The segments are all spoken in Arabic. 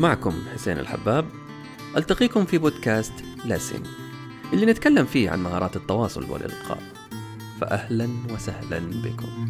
معكم حسين الحباب. ألتقيكم في بودكاست لاسن اللي نتكلم فيه عن مهارات التواصل والإلقاء. فأهلا وسهلا بكم.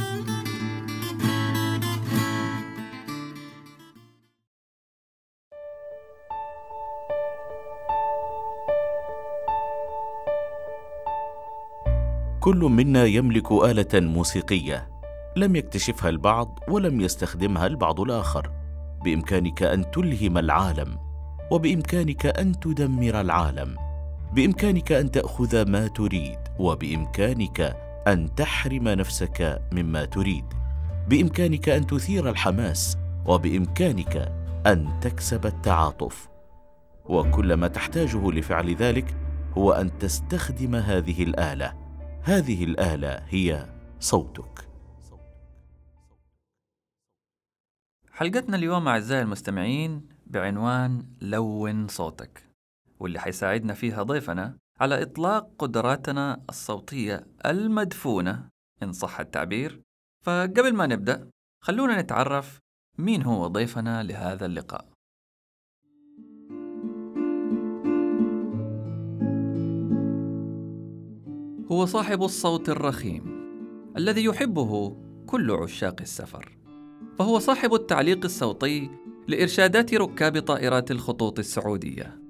كل منا يملك آلة موسيقية لم يكتشفها البعض ولم يستخدمها البعض الآخر. بإمكانك أن تلهم العالم وبإمكانك أن تدمر العالم. بإمكانك أن تأخذ ما تريد وبإمكانك أن تحرم نفسك مما تريد. بإمكانك أن تثير الحماس وبإمكانك أن تكسب التعاطف. وكل ما تحتاجه لفعل ذلك هو أن تستخدم هذه الآلة. هذه الآلة هي صوتك. حلقتنا اليوم أعزائي المستمعين بعنوان لون صوتك واللي حيساعدنا فيها ضيفنا على إطلاق قدراتنا الصوتية المدفونة إن صح التعبير. فقبل ما نبدأ خلونا نتعرف مين هو ضيفنا لهذا اللقاء. هو صاحب الصوت الرخيم الذي يحبه كل عشاق السفر. فهو صاحب التعليق الصوتي لإرشادات ركاب طائرات الخطوط السعودية.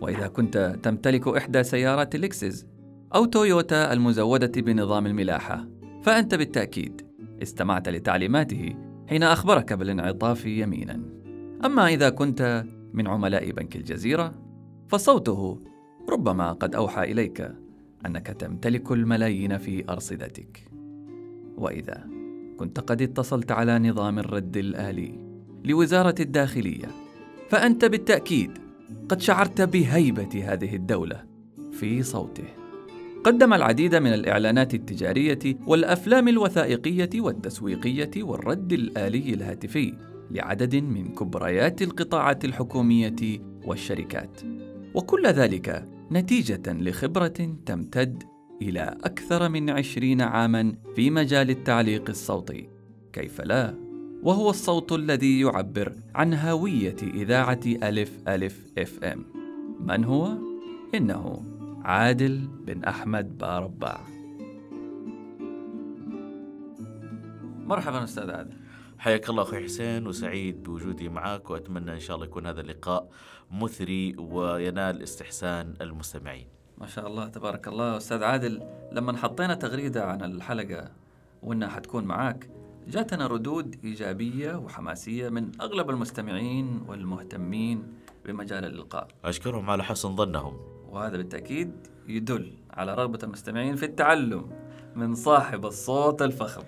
وإذا كنت تمتلك إحدى سيارات لكسس أو تويوتا المزودة بنظام الملاحة فأنت بالتأكيد استمعت لتعليماته حين أخبرك بالانعطاف يمينا. أما إذا كنت من عملاء بنك الجزيرة فصوته ربما قد أوحى إليك أنك تمتلك الملايين في أرصدتك. وإذا كنت قد اتصلت على نظام الرد الآلي لوزارة الداخلية. فأنت بالتأكيد قد شعرت بهيبة هذه الدولة في صوته. قدم العديد من الإعلانات التجارية والأفلام الوثائقية والتسويقية والرد الآلي الهاتفي لعدد من كبريات القطاعات الحكومية والشركات. وكل ذلك نتيجة لخبرة تمتد إلى أكثر من عشرين عاما في مجال التعليق الصوتي كيف لا؟ وهو الصوت الذي يعبر عن هوية إذاعة ألف ألف إف إم من هو؟ إنه عادل بن أحمد بارباع مرحبا أستاذ عادل حياك الله أخوي حسين وسعيد بوجودي معك وأتمنى إن شاء الله يكون هذا اللقاء مثري وينال استحسان المستمعين. ما شاء الله تبارك الله أستاذ عادل لما حطينا تغريدة عن الحلقة وإنها حتكون معاك جاتنا ردود إيجابية وحماسية من أغلب المستمعين والمهتمين بمجال الالقاء. أشكرهم على حسن ظنهم. وهذا بالتأكيد يدل على رغبة المستمعين في التعلم من صاحب الصوت الفخم.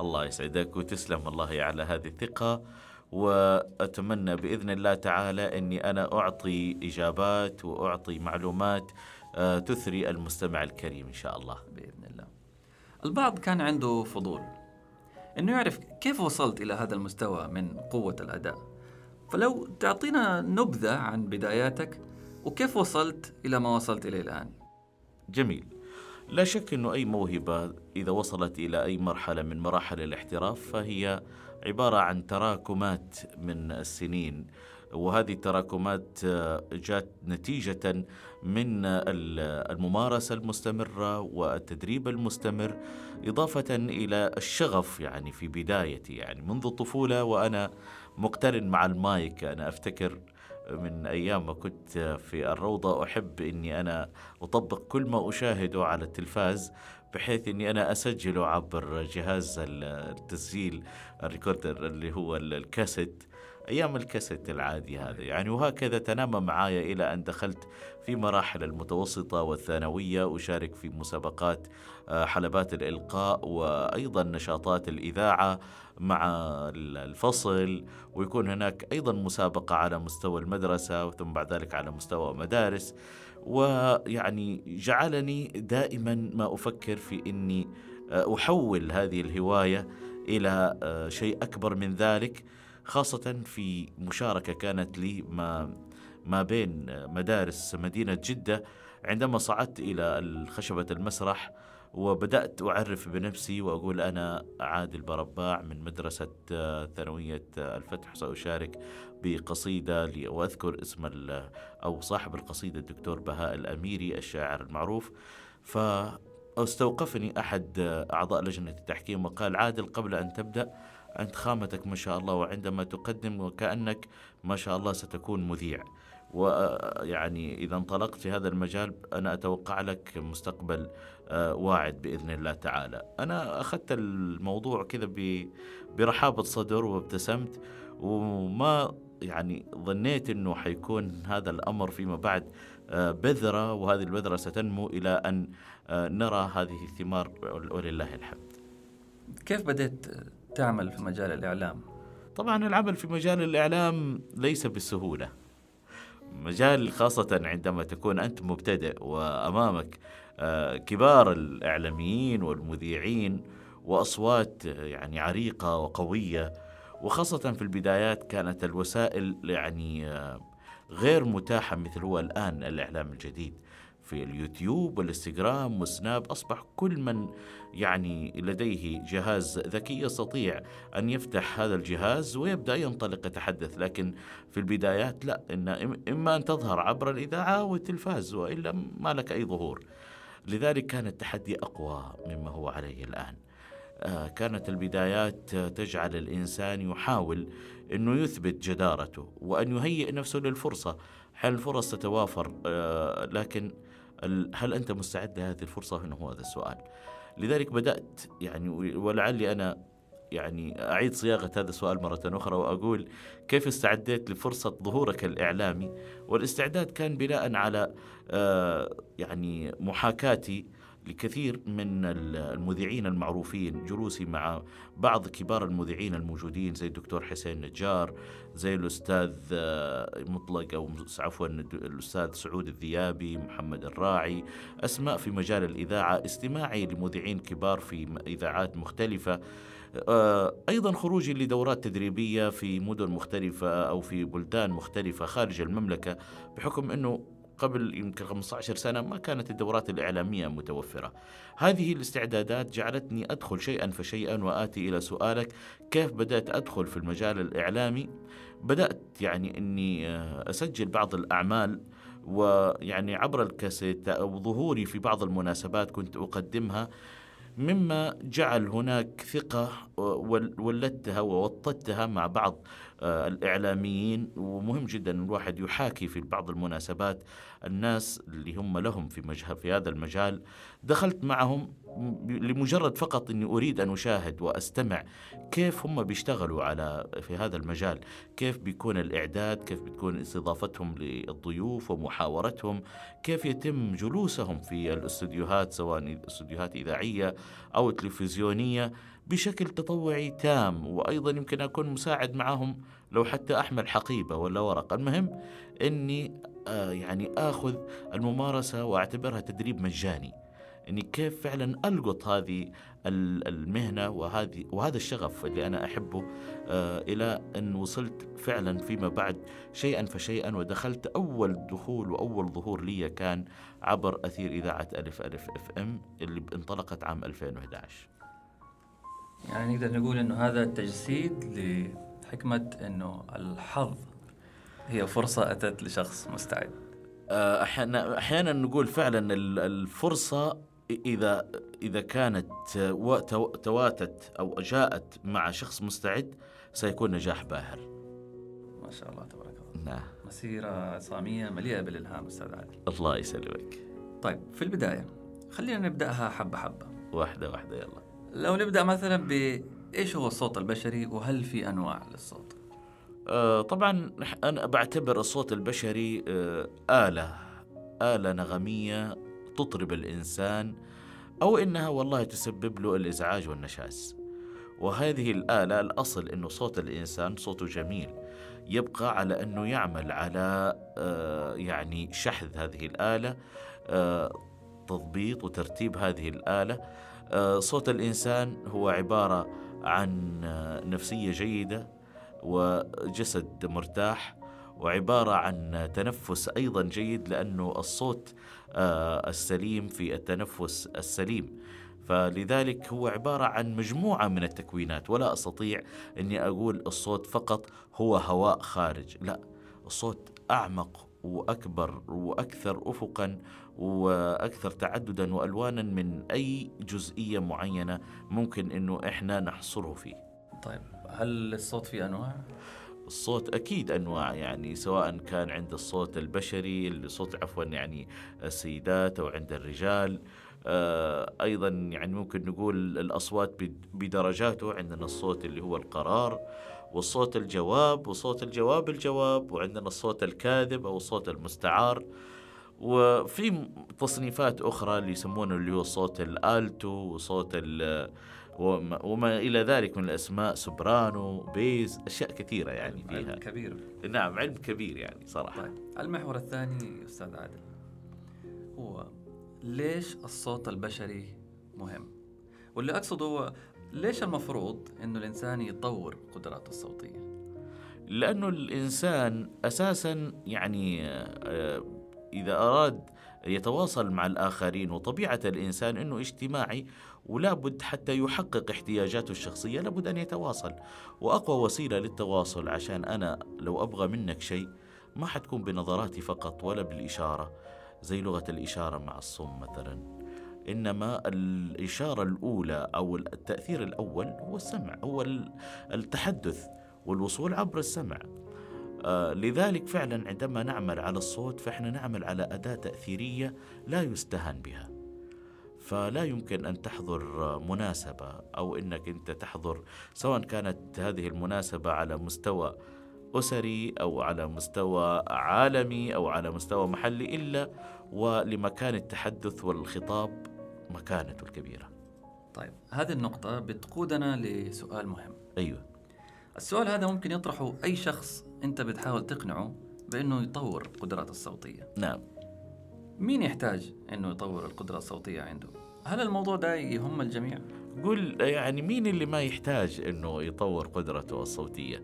الله يسعدك وتسلم الله على هذه الثقة وأتمنى بإذن الله تعالى أني أنا أعطي إجابات وأعطي معلومات تثري المستمع الكريم إن شاء الله. بإذن الله. البعض كان عنده فضول أنه يعرف كيف وصلت إلى هذا المستوى من قوة الأداء. فلو تعطينا نبذة عن بداياتك وكيف وصلت إلى ما وصلت إليه الآن؟ جميل. لا شك أنه أي موهبة إذا وصلت إلى أي مرحلة من مراحل الاحتراف فهي عبارة عن تراكمات من السنين. وهذه التراكمات آه، جاءت نتيجة من الممارسة المستمرة والتدريب المستمر إضافة إلى الشغف يعني في بدايتي. يعني منذ الطفولة وأنا مقترن مع المايك أنا أفتكر من أيام ما كنت في الروضة أحب أني أنا أطبق كل ما أشاهده على التلفاز بحيث أني أنا أسجله عبر جهاز التسجيل الريكوردر اللي هو الكاسيت أيام الكاسيت العادي هذا. يعني وهكذا تنامى معايا إلى أن دخلت في مراحل المتوسطة والثانوية أشارك في مسابقات آه، حلبات الإلقاء وأيضا نشاطات الإذاعة مع الفصل ويكون هناك أيضا مسابقة على مستوى المدرسة وثم بعد ذلك على مستوى مدارس. ويعني جعلني دائما ما أفكر في أني آه، أحول هذه الهواية إلى آه، شيء أكبر من ذلك خاصة في مشاركة كانت لي ما ما بين مدارس مدينة جدة عندما صعدت إلى خشبة المسرح وبدأت أعرف بنفسي وأقول أنا عادل برباع من مدرسة آه، ثانوية آه، الفتح. سأشارك بقصيدة وأذكر اسم أو صاحب القصيدة الدكتور بهاء الأميري الشاعر المعروف. فاستوقفني أحد آه، أعضاء لجنة التحكيم وقال عادل قبل أن تبدأ أنت خامتك ما شاء الله وعندما تقدم وكأنك ما شاء الله ستكون مذيع. ويعني إذا انطلقت في هذا المجال أنا أتوقع لك مستقبل واعد بإذن الله تعالى. أنا أخذت الموضوع كذا برحابة صدر وابتسمت وما يعني ظنيت إنه حيكون هذا الأمر فيما بعد بذرة وهذه البذرة ستنمو أن آه، نرى هذه الثمار ولله الحمد. كيف بدأت تعمل في مجال الإعلام؟ طبعا العمل في مجال الإعلام ليس بالسهوله. مجال خاصة عندما تكون أنت مبتدئ وأمامك آه، كبار الإعلاميين والمذيعين وأصوات يعني عريقة وقوية. وخاصة في البدايات كانت الوسائل يعني آه، غير متاحة مثل هو الآن الإعلام الجديد. في اليوتيوب والإنستغرام والسناب أصبح كل من يعني لديه جهاز ذكي يستطيع أن يفتح هذا الجهاز ويبدأ ينطلق يتحدث. لكن في البدايات لا إن إما أن تظهر عبر الإذاعة والتلفاز وإلا ما لك أي ظهور. لذلك كان التحدي أقوى مما هو عليه الآن. آه، كانت البدايات تجعل الإنسان يحاول أنه يثبت جدارته وأن يهيئ نفسه للفرصة. هل الفرص تتوافر؟ آه، لكن هل أنت مستعد لهذه الفرصة؟ هنا هو هذا السؤال. لذلك بدأت يعني ولعلي أنا يعني أعيد صياغة هذا السؤال مرة أخرى وأقول كيف استعديت لفرصة ظهورك الإعلامي؟ والاستعداد كان بناء على آه، يعني محاكاتي لكثير من المذيعين المعروفين جلوسي مع بعض كبار المذيعين الموجودين زي الدكتور حسين نجار زي الأستاذ آه، مطلق أو عفوا الأستاذ سعود الذيابي محمد الراعي أسماء في مجال الإذاعة استماعي لمذيعين كبار في إذاعات مختلفة. آه، أيضا خروجي لدورات تدريبية في مدن مختلفة أو في بلدان مختلفة خارج المملكة بحكم أنه قبل يمكن 15 سنة ما كانت الدورات الإعلامية متوفرة. هذه الاستعدادات جعلتني أدخل شيئا فشيئا وآتي إلى سؤالك كيف بدأت أدخل في المجال الإعلامي؟ بدأت يعني أني آه، أسجل بعض الأعمال ويعني عبر الكاسيت أو ظهوري في بعض المناسبات كنت أقدمها مما جعل هناك ثقة ولدتها ووطدتها مع بعض. الإعلاميين. ومهم جدا الواحد يحاكي في بعض المناسبات الناس اللي هم لهم في, في هذا المجال. دخلت معهم لمجرد فقط إني أريد أن أشاهد وأستمع كيف هم بيشتغلوا على في هذا المجال، كيف بيكون الإعداد، كيف بتكون استضافتهم للضيوف ومحاورتهم، كيف يتم جلوسهم في الاستديوهات سواء استديوهات إذاعية أو تلفزيونية بشكل تطوعي تام؟ وأيضا يمكن أكون مساعد معهم لو حتى أحمل حقيبة ولا ورقة، المهم إني آه يعني آخذ الممارسة وأعتبرها تدريب مجاني. إني كيف فعلا ألقط هذه المهنة وهذه وهذا الشغف اللي أنا أحبه آه إلى أن وصلت فعلا فيما بعد شيئا فشيئا ودخلت أول دخول وأول ظهور لي كان عبر أثير إذاعة ألف ألف أف إم اللي انطلقت عام 2011 يعني نقدر نقول إنه هذا تجسيد لحكمة إنه الحظ هي فرصة أتت لشخص مستعد. آه، أحيانا أحيانا نقول فعلا الفرصة إذا إذا كانت تواتت أو جاءت مع شخص مستعد سيكون نجاح باهر. ما شاء الله تبارك الله. نعم. مسيرة عصامية مليئة بالإلهام أستاذ عادل الله يسلمك. طيب في البداية خلينا نبدأها حبة حبة. واحدة واحدة يلا. لو نبدأ مثلا بإيش هو الصوت البشري وهل في أنواع للصوت؟ آه طبعا أنا بعتبر الصوت البشري آه آلة آلة نغمية تطرب الإنسان أو إنها والله تسبب له الإزعاج والنشاز. وهذه الآلة الأصل إنه صوت الإنسان صوته جميل. يبقى على أنه يعمل على آه، يعني شحذ هذه الآلة آه، تضبيط وترتيب هذه الآلة. آه، صوت الإنسان هو عبارة عن نفسية جيدة وجسد مرتاح وعبارة عن تنفس أيضا جيد لأنه الصوت آه، السليم في التنفس السليم. فلذلك هو عبارة عن مجموعة من التكوينات. ولا أستطيع أني أقول الصوت فقط هو هواء خارج. لا الصوت أعمق وأكبر وأكثر أفقا وأكثر تعددا وألوانا من أي جزئية معينة ممكن أنه إحنا نحصره فيه. طيب هل الصوت فيه أنواع؟ الصوت أكيد أنواع يعني سواء كان عند الصوت البشري الصوت عفوا يعني السيدات أو عند الرجال. آه، أيضا يعني ممكن نقول الأصوات بدرجاته عندنا الصوت اللي هو القرار والصوت الجواب وصوت الجواب الجواب وعندنا الصوت الكاذب أو الصوت المستعار. وفي تصنيفات أخرى اللي يسمونه اللي هو صوت الآلتو وصوت وما, وما إلى ذلك من الأسماء سوبرانو bass أشياء كثيرة يعني فيها. علم كبير. نعم علم كبير يعني صراحة. طيب المحور الثاني أستاذ عادل هو ليش الصوت البشري مهم؟ واللي أقصده هو ليش المفروض أنه الإنسان يطور قدراته الصوتية؟ لأنه الإنسان أساسا يعني آه، إذا أراد يتواصل مع الآخرين وطبيعة الإنسان أنه اجتماعي ولا بد حتى يحقق احتياجاته الشخصية لابد أن يتواصل. وأقوى وسيلة للتواصل عشان أنا لو أبغى منك شيء ما حتكون بنظراتي فقط ولا بالإشارة زي لغة الإشارة مع الصم مثلا. إنما الإشارة الأولى أو التأثير الأول هو السمع هو التحدث والوصول عبر السمع. لذلك فعلا عندما نعمل على الصوت فإحنا نعمل على أداة تأثيرية لا يستهان بها فلا يمكن أن تحضر مناسبة أو إنك أنت تحضر سواء كانت هذه المناسبة على مستوى أسري أو على مستوى عالمي أو على مستوى محلي إلا ولمكان التحدث والخطاب مكانته الكبيرة. طيب هذه النقطة بتقودنا لسؤال مهم. أيوه. السؤال هذا ممكن يطرحه أي شخص أنت بتحاول تقنعه بأنه يطور قدراته الصوتية. نعم. مين يحتاج أنه يطور القدرة الصوتية عنده؟ هل الموضوع ده يهم الجميع؟ قول يعني مين اللي ما يحتاج أنه يطور قدرته الصوتية؟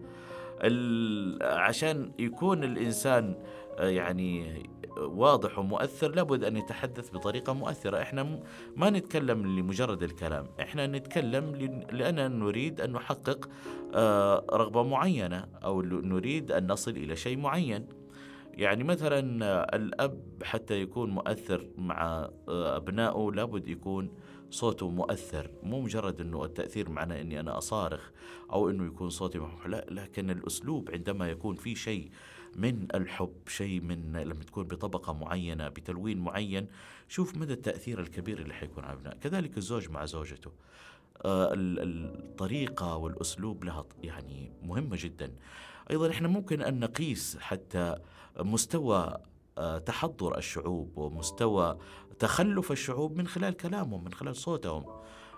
عشان يكون الإنسان آه، يعني واضح ومؤثر لابد أن يتحدث بطريقة مؤثرة، إحنا ما نتكلم لمجرد الكلام، إحنا نتكلم لاننا نريد أن نحقق آه، رغبة معينة أو نريد أن نصل إلى شيء معين. يعني مثلا الأب حتى يكون مؤثر مع آه، أبنائه لابد يكون صوته مؤثر. مو مجرد أنه التأثير معناه أني أنا أصارخ أو أنه يكون صوتي محمح لا لكن الأسلوب عندما يكون في شيء من الحب شيء من لما تكون بطبقة معينة بتلوين معين. شوف مدى التأثير الكبير اللي حيكون على الأبناء كذلك الزوج مع زوجته. آه الطريقة والأسلوب لها يعني مهمة جدا. أيضا إحنا ممكن أن نقيس حتى مستوى آه، تحضر الشعوب ومستوى تخلف الشعوب من خلال كلامهم من خلال صوتهم.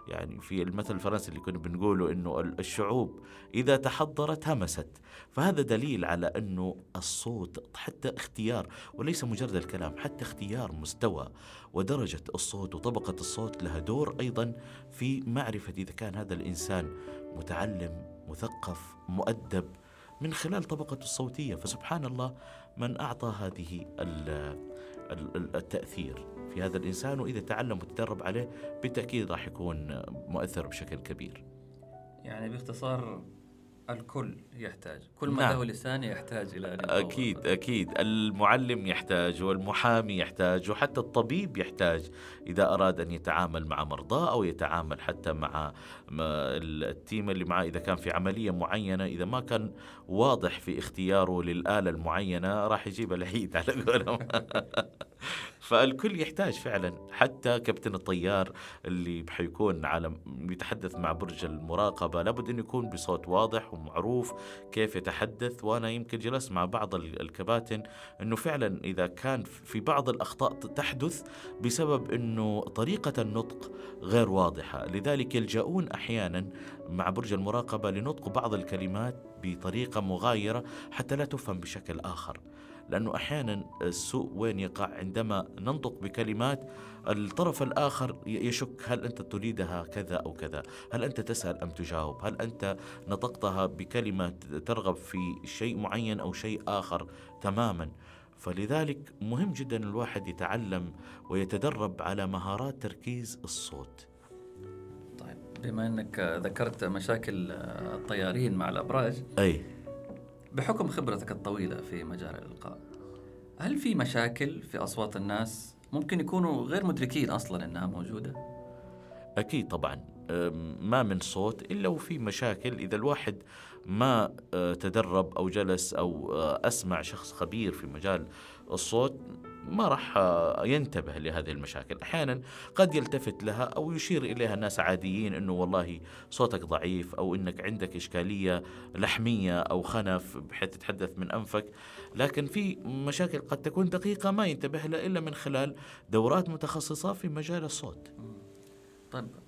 يعني في المثل الفرنسي اللي كنا بنقوله إنه الشعوب إذا تحضرت همست. فهذا دليل على إنه الصوت حتى اختيار وليس مجرد الكلام حتى اختيار مستوى ودرجة الصوت وطبقة الصوت لها دور أيضا في معرفة إذا كان هذا الإنسان متعلم مثقف مؤدب من خلال طبقته الصوتية فسبحان الله من أعطى هذه التأثير في هذا الإنسان وإذا تعلم وتدرب عليه بالتأكيد راح يكون مؤثر بشكل كبير. يعني باختصار الكل يحتاج كل ما نعم. له لسان يحتاج إلى أكيد أكيد. المعلم يحتاج والمحامي يحتاج وحتى الطبيب يحتاج إذا أراد أن يتعامل مع مرضاه أو يتعامل حتى مع التيم اللي معه إذا كان في عملية معينة إذا ما كان واضح في اختياره للآلة المعينة راح يجيب العيد على قولهم. فالكل يحتاج فعلا. حتى كابتن الطيار اللي حيكون على يتحدث مع برج المراقبة لابد أن يكون بصوت واضح ومعروف كيف يتحدث وأنا يمكن جلست مع بعض الكباتن أنه فعلا إذا كان في بعض الأخطاء تحدث بسبب أنه طريقة النطق غير واضحة. لذلك يلجؤون أحيانا مع برج المراقبة لنطق بعض الكلمات بطريقة مغايرة حتى لا تفهم بشكل آخر. لأنه أحيانا السوء وين يقع؟ عندما ننطق بكلمات الطرف الآخر يشك هل أنت تريدها كذا أو كذا؟ هل أنت تسأل أم تجاوب؟ هل أنت نطقتها بكلمة ترغب في شيء معين أو شيء آخر تماما؟ فلذلك مهم جدا الواحد يتعلم ويتدرب على مهارات تركيز الصوت. بما إنك ذكرت مشاكل الطيارين مع الأبراج أي. بحكم خبرتك الطويلة في مجال الإلقاء هل في مشاكل في أصوات الناس ممكن يكونوا غير مدركين أصلا إنها موجودة؟ أكيد طبعا. ما من صوت إلا وفي مشاكل. إذا الواحد ما أه، تدرب أو جلس أو أه، أسمع شخص خبير في مجال الصوت ما راح أه، ينتبه لهذه المشاكل. أحيانا قد يلتفت لها أو يشير إليها الناس عاديين إنه والله صوتك ضعيف أو إنك عندك إشكالية لحمية أو خنف بحيث تتحدث من أنفك. لكن في مشاكل قد تكون دقيقة ما ينتبه لها إلا من خلال دورات متخصصة في مجال الصوت. طيب.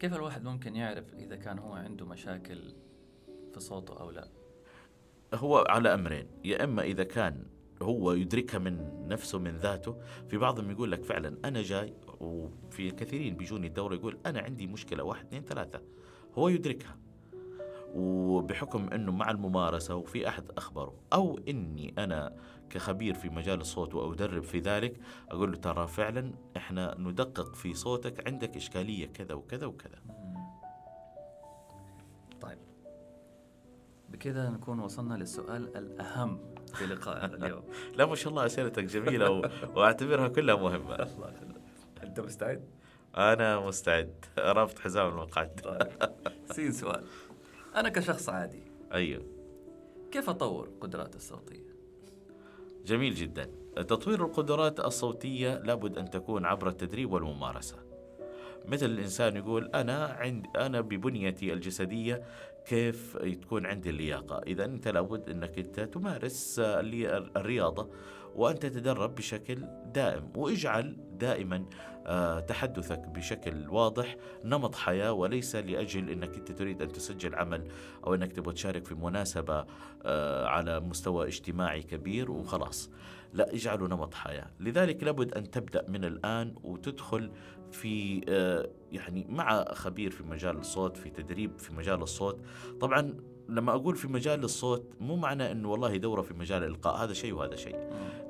كيف الواحد ممكن يعرف إذا كان هو عنده مشاكل في صوته أو لا؟ هو على أمرين. يا إما إذا كان هو يدركها من نفسه من ذاته. في بعضهم يقول لك فعلا أنا جاي وفي كثيرين بيجوني الدوره يقول أنا عندي مشكلة واحد اثنين ثلاثة. هو يدركها. وبحكم إنه مع الممارسة وفي أحد أخبره أو إني أنا كخبير في مجال الصوت وأدرب في ذلك أقول له ترى فعلا إحنا ندقق في صوتك عندك إشكالية كذا وكذا وكذا. طيب. بكذا نكون وصلنا للسؤال الأهم في لقائنا اليوم. لا ما شاء الله أسئلتك جميلة و... وأعتبرها كلها مهمة. الله أنت مستعد؟ أنا مستعد. رابط حزام المقعد. طيب. سين سؤال. أنا كشخص عادي. أيوه. كيف أطور قدراتي الصوتية؟ جميل جدا. تطوير القدرات الصوتية لابد أن تكون عبر التدريب والممارسة. مثل الإنسان يقول أنا عند أنا ببنيتي الجسدية كيف تكون عندي اللياقة. إذا أنت لابد أنك أنت تمارس الرياضة وأن تتدرب بشكل دائم واجعل دائما آه، تحدثك بشكل واضح نمط حياة وليس لأجل أنك أنت تريد أن تسجل عمل أو أنك تبغى تشارك في مناسبة آه، على مستوى اجتماعي كبير وخلاص. لا اجعله نمط حياة. لذلك لابد أن تبدأ من الآن وتدخل في آه، يعني مع خبير في مجال الصوت في تدريب في مجال الصوت. طبعا لما أقول في مجال الصوت مو معنى أنه والله دورة في مجال الإلقاء هذا شيء وهذا شيء.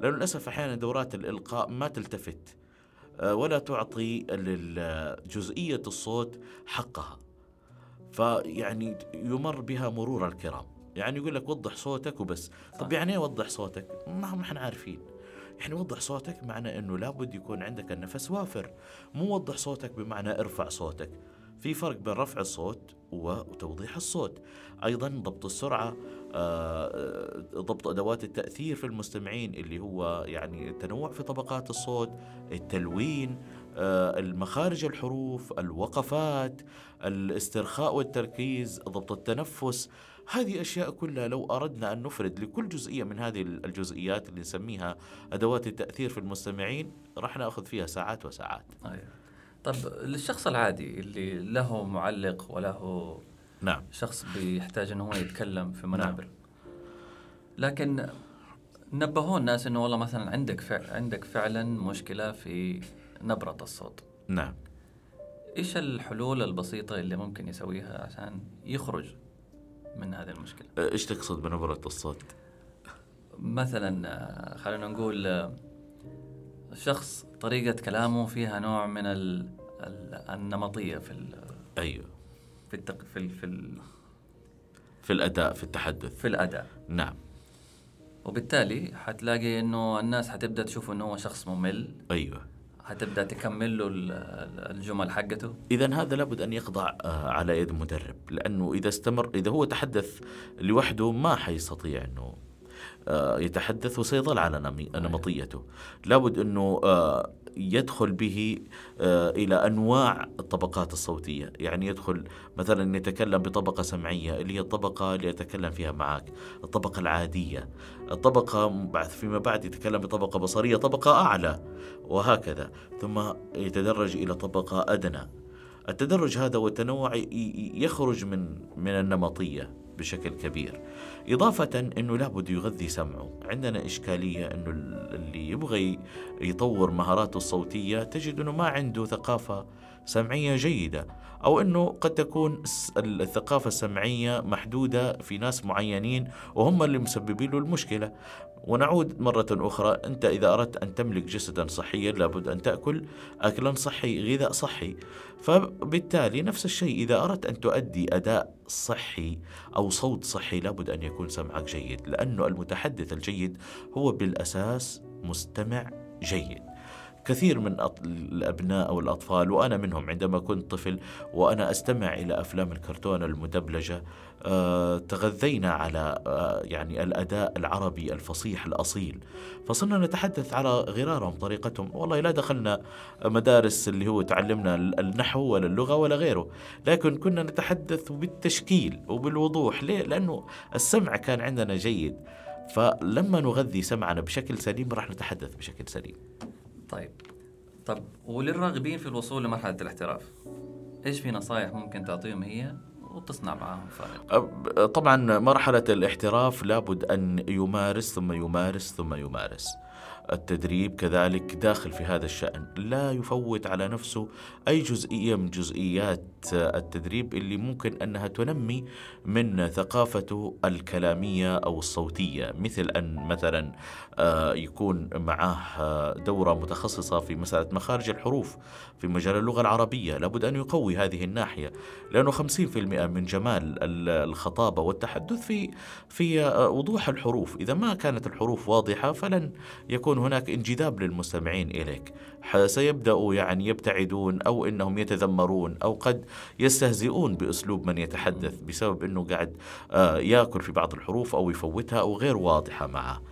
لأنه للأسف أحيانا دورات الإلقاء ما تلتفت آه، ولا تعطي جزئية الصوت حقها. فيعني يمر بها مرور الكرام. يعني يقول لك وضح صوتك وبس. طب يعني إيه وضح صوتك؟ ما ما إحنا عارفين. يعني وضح صوتك معنى إنه لابد يكون عندك النفس وافر. مو وضح صوتك بمعنى ارفع صوتك. في فرق بين رفع الصوت وتوضيح الصوت. أيضا ضبط السرعة آه، ضبط أدوات التأثير في المستمعين اللي هو يعني التنوع في طبقات الصوت التلوين آه، المخارج الحروف الوقفات الاسترخاء والتركيز ضبط التنفس. هذه أشياء كلها لو أردنا أن نفرد لكل جزئية من هذه الجزئيات اللي نسميها أدوات التأثير في المستمعين راح نأخذ فيها ساعات وساعات. أيوة. طب للشخص العادي اللي له معلق وله نعم. شخص بيحتاج إنه هو يتكلم في منابر. لكن نبهوا الناس إنه والله مثلا عندك فع عندك فعلا مشكلة في نبرة الصوت. نعم. إيش الحلول البسيطة اللي ممكن يسويها عشان يخرج من هذه المشكلة؟ آه، إيش تقصد بنبرة الصوت؟ مثلا آه، خلينا نقول آه، شخص طريقة كلامه فيها نوع من ال النمطية في ال أيوه. في التق في ال في, ال في الأداء في التحدث. في الأداء. نعم. وبالتالي حتلاقي إنه الناس حتبدأ تشوف إنه هو شخص ممل. أيوه. حتبدأ تكمل له ال- ال- الجمل حقته. إذا هذا لابد أن يخضع آه، على يد مدرب. لأنه إذا استمر إذا هو تحدث لوحده ما حيستطيع أنه آه، يتحدث وسيظل على نمي- نمطيته. لابد أنه آه، يدخل به آه، إلى أنواع الطبقات الصوتية. يعني يدخل مثلا يتكلم بطبقة سمعية اللي هي الطبقة اللي يتكلم فيها معك الطبقة العادية. الطبقة فيما بعد يتكلم بطبقة بصرية طبقة أعلى وهكذا. ثم يتدرج إلى طبقة أدنى. التدرج هذا والتنوع يخرج من من النمطية. بشكل كبير. إضافة أنه لابد يغذي سمعه. عندنا إشكالية أنه ال- اللي يبغى ي- يطور مهاراته الصوتية تجد أنه ما عنده ثقافة سمعية جيدة أو أنه قد تكون الثقافة السمعية محدودة في ناس معينين وهم اللي مسببين له المشكلة. ونعود مرة أخرى. أنت إذا أردت أن تملك جسدا صحيا لابد أن تأكل أكلا صحي غذاء صحي. فبالتالي نفس الشيء إذا أردت أن تؤدي أداء صحي أو صوت صحي لابد أن يكون سمعك جيد لأنه المتحدث الجيد هو بالأساس مستمع جيد. كثير من الأبناء أو الأطفال وأنا منهم عندما كنت طفل وأنا أستمع إلى أفلام الكرتون المدبلجة آه، تغذينا على آه، يعني الأداء العربي الفصيح الأصيل. فصرنا نتحدث على غرارهم طريقتهم. والله لا دخلنا مدارس اللي هو تعلمنا النحو ولا اللغة ولا غيره. لكن كنا نتحدث بالتشكيل وبالوضوح. ليه؟ لأنه السمع كان عندنا جيد. فلما نغذي سمعنا بشكل سليم راح نتحدث بشكل سليم. طيب طب وللراغبين في الوصول لمرحلة الاحتراف إيش في نصائح ممكن تعطيهم هي وتصنع معهم فارق؟ طبعا مرحلة الاحتراف لابد أن يمارس ثم يمارس ثم يمارس التدريب كذلك داخل في هذا الشأن لا يفوت على نفسه أي جزئية من جزئيات التدريب اللي ممكن أنها تنمي من ثقافته الكلامية أو الصوتية مثل أن مثلا آه، يكون معه دورة متخصصة في مسألة مخارج الحروف في مجال اللغة العربية لابد أن يقوي هذه الناحية لأنه 50% من جمال الخطابة والتحدث في في آه، وضوح الحروف. إذا ما كانت الحروف واضحة فلن يكون هناك انجذاب للمستمعين إليك. سيبدأوا يعني يبتعدون أو أنهم يتذمرون أو قد يستهزئون بأسلوب من يتحدث بسبب أنه قاعد آه، يأكل في بعض الحروف أو يفوتها أو غير واضحة معه.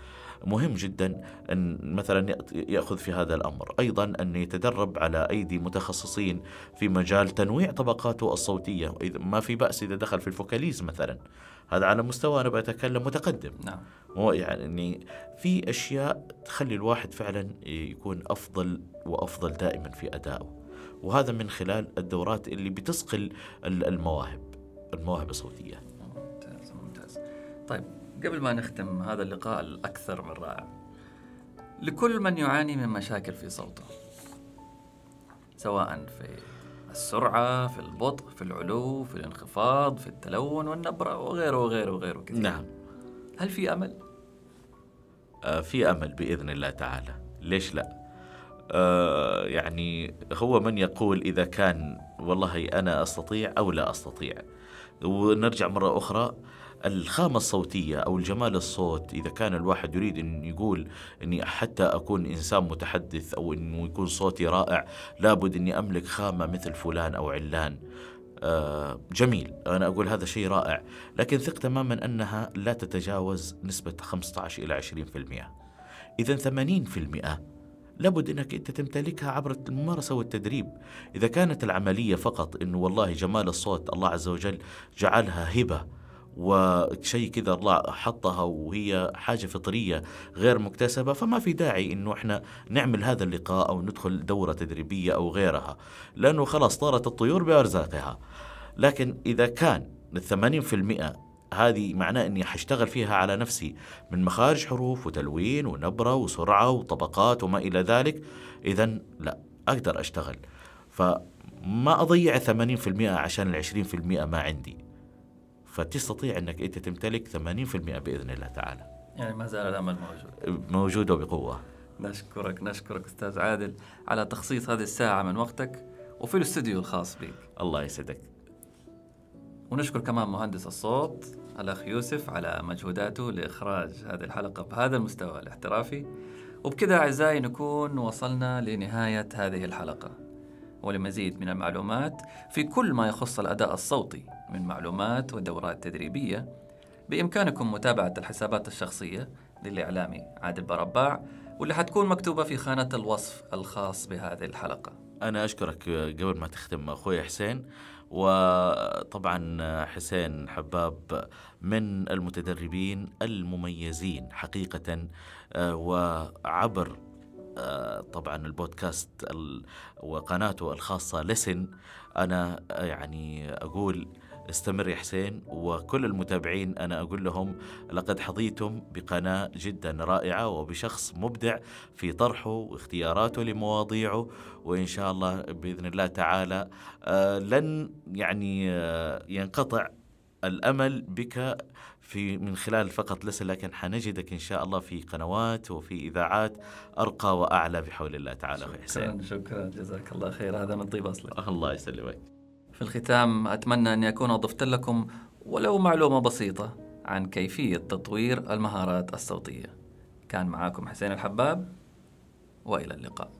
مهم جدا أن مثلا يأخذ في هذا الأمر. أيضا أن يتدرب على أيدي متخصصين في مجال تنويع طبقاته الصوتية. ما في بأس إذا دخل في الفوكاليز مثلا. هذا على مستوى أنا بتكلم متقدم. نعم. يعني في أشياء تخلي الواحد فعلا يكون أفضل وأفضل دائما في أدائه. وهذا من خلال الدورات اللي بتصقل المواهب المواهب الصوتية. ممتاز ممتاز. طيب قبل ما نختم هذا اللقاء الأكثر من رائع لكل من يعاني من مشاكل في صوته سواء في السرعة في البطء في العلو في الانخفاض في التلون والنبرة وغيره وغيره وغيره كثير. نعم. هل في أمل؟ آه في أمل بإذن الله تعالى. ليش لا؟ آه يعني هو من يقول إذا كان والله أنا أستطيع أو لا أستطيع. ونرجع مرة أخرى. الخامة الصوتية أو الجمال الصوت إذا كان الواحد يريد أن يقول أني حتى أكون إنسان متحدث أو أنه يكون صوتي رائع لابد أني أملك خامة مثل فلان أو علان. آه جميل أنا أقول هذا شيء رائع. لكن ثق تماما أنها لا تتجاوز نسبة 15 إلى 20% إذا 80% لابد أنك أنت تمتلكها عبر الممارسة والتدريب. إذا كانت العملية فقط انه والله جمال الصوت الله عز وجل جعلها هبة وشيء كذا الله حطها وهي حاجة فطرية غير مكتسبة فما في داعي إنه إحنا نعمل هذا اللقاء أو ندخل دورة تدريبية أو غيرها لأنه خلاص طارت الطيور بأرزاقها. لكن إذا كان الثمانين في المئة هذه معناه إني حاشتغل فيها على نفسي من مخارج حروف وتلوين ونبرة وسرعة وطبقات وما إلى ذلك اذا لا أقدر أشتغل. فما أضيع 80% عشان ال 20% ما عندي. فتستطيع أنك أنت تمتلك 80% بإذن الله تعالى. يعني ما زال الأمل موجود. موجود وبقوة. نشكرك نشكرك أستاذ عادل على تخصيص هذه الساعة من وقتك وفي الاستوديو الخاص بك. الله يسعدك. ونشكر كمان مهندس الصوت الأخ يوسف على مجهوداته لإخراج هذه الحلقة بهذا المستوى الاحترافي. وبكذا أعزائي نكون وصلنا لنهاية هذه الحلقة. ولمزيد من المعلومات في كل ما يخص الأداء الصوتي من معلومات ودورات تدريبية بإمكانكم متابعة الحسابات الشخصية للإعلامي عادل برباع واللي حتكون مكتوبة في خانة الوصف الخاص بهذه الحلقة. أنا أشكرك قبل ما تختم أخوي حسين وطبعا حسين حباب من المتدربين المميزين حقيقة آه، وعبر طبعا البودكاست وقناته الخاصة لسن. أنا يعني أقول استمر يا حسين وكل المتابعين أنا أقول لهم لقد حظيتم بقناة جدا رائعة وبشخص مبدع في طرحه واختياراته لمواضيعه وإن شاء الله بإذن الله تعالى آه، لن يعني آه، ينقطع الأمل بك في من خلال فقط لسه لكن حنجدك إن شاء الله في قنوات وفي إذاعات أرقى وأعلى بحول الله تعالى أخي حسين. شكرا شكرا جزاك الله خير. هذا من طيب أصلك. الله يسلمك. في الختام أتمنى اني اكون ضفت لكم ولو معلومة بسيطة عن كيفية تطوير المهارات الصوتية. كان معاكم حسين الحباب وإلى اللقاء.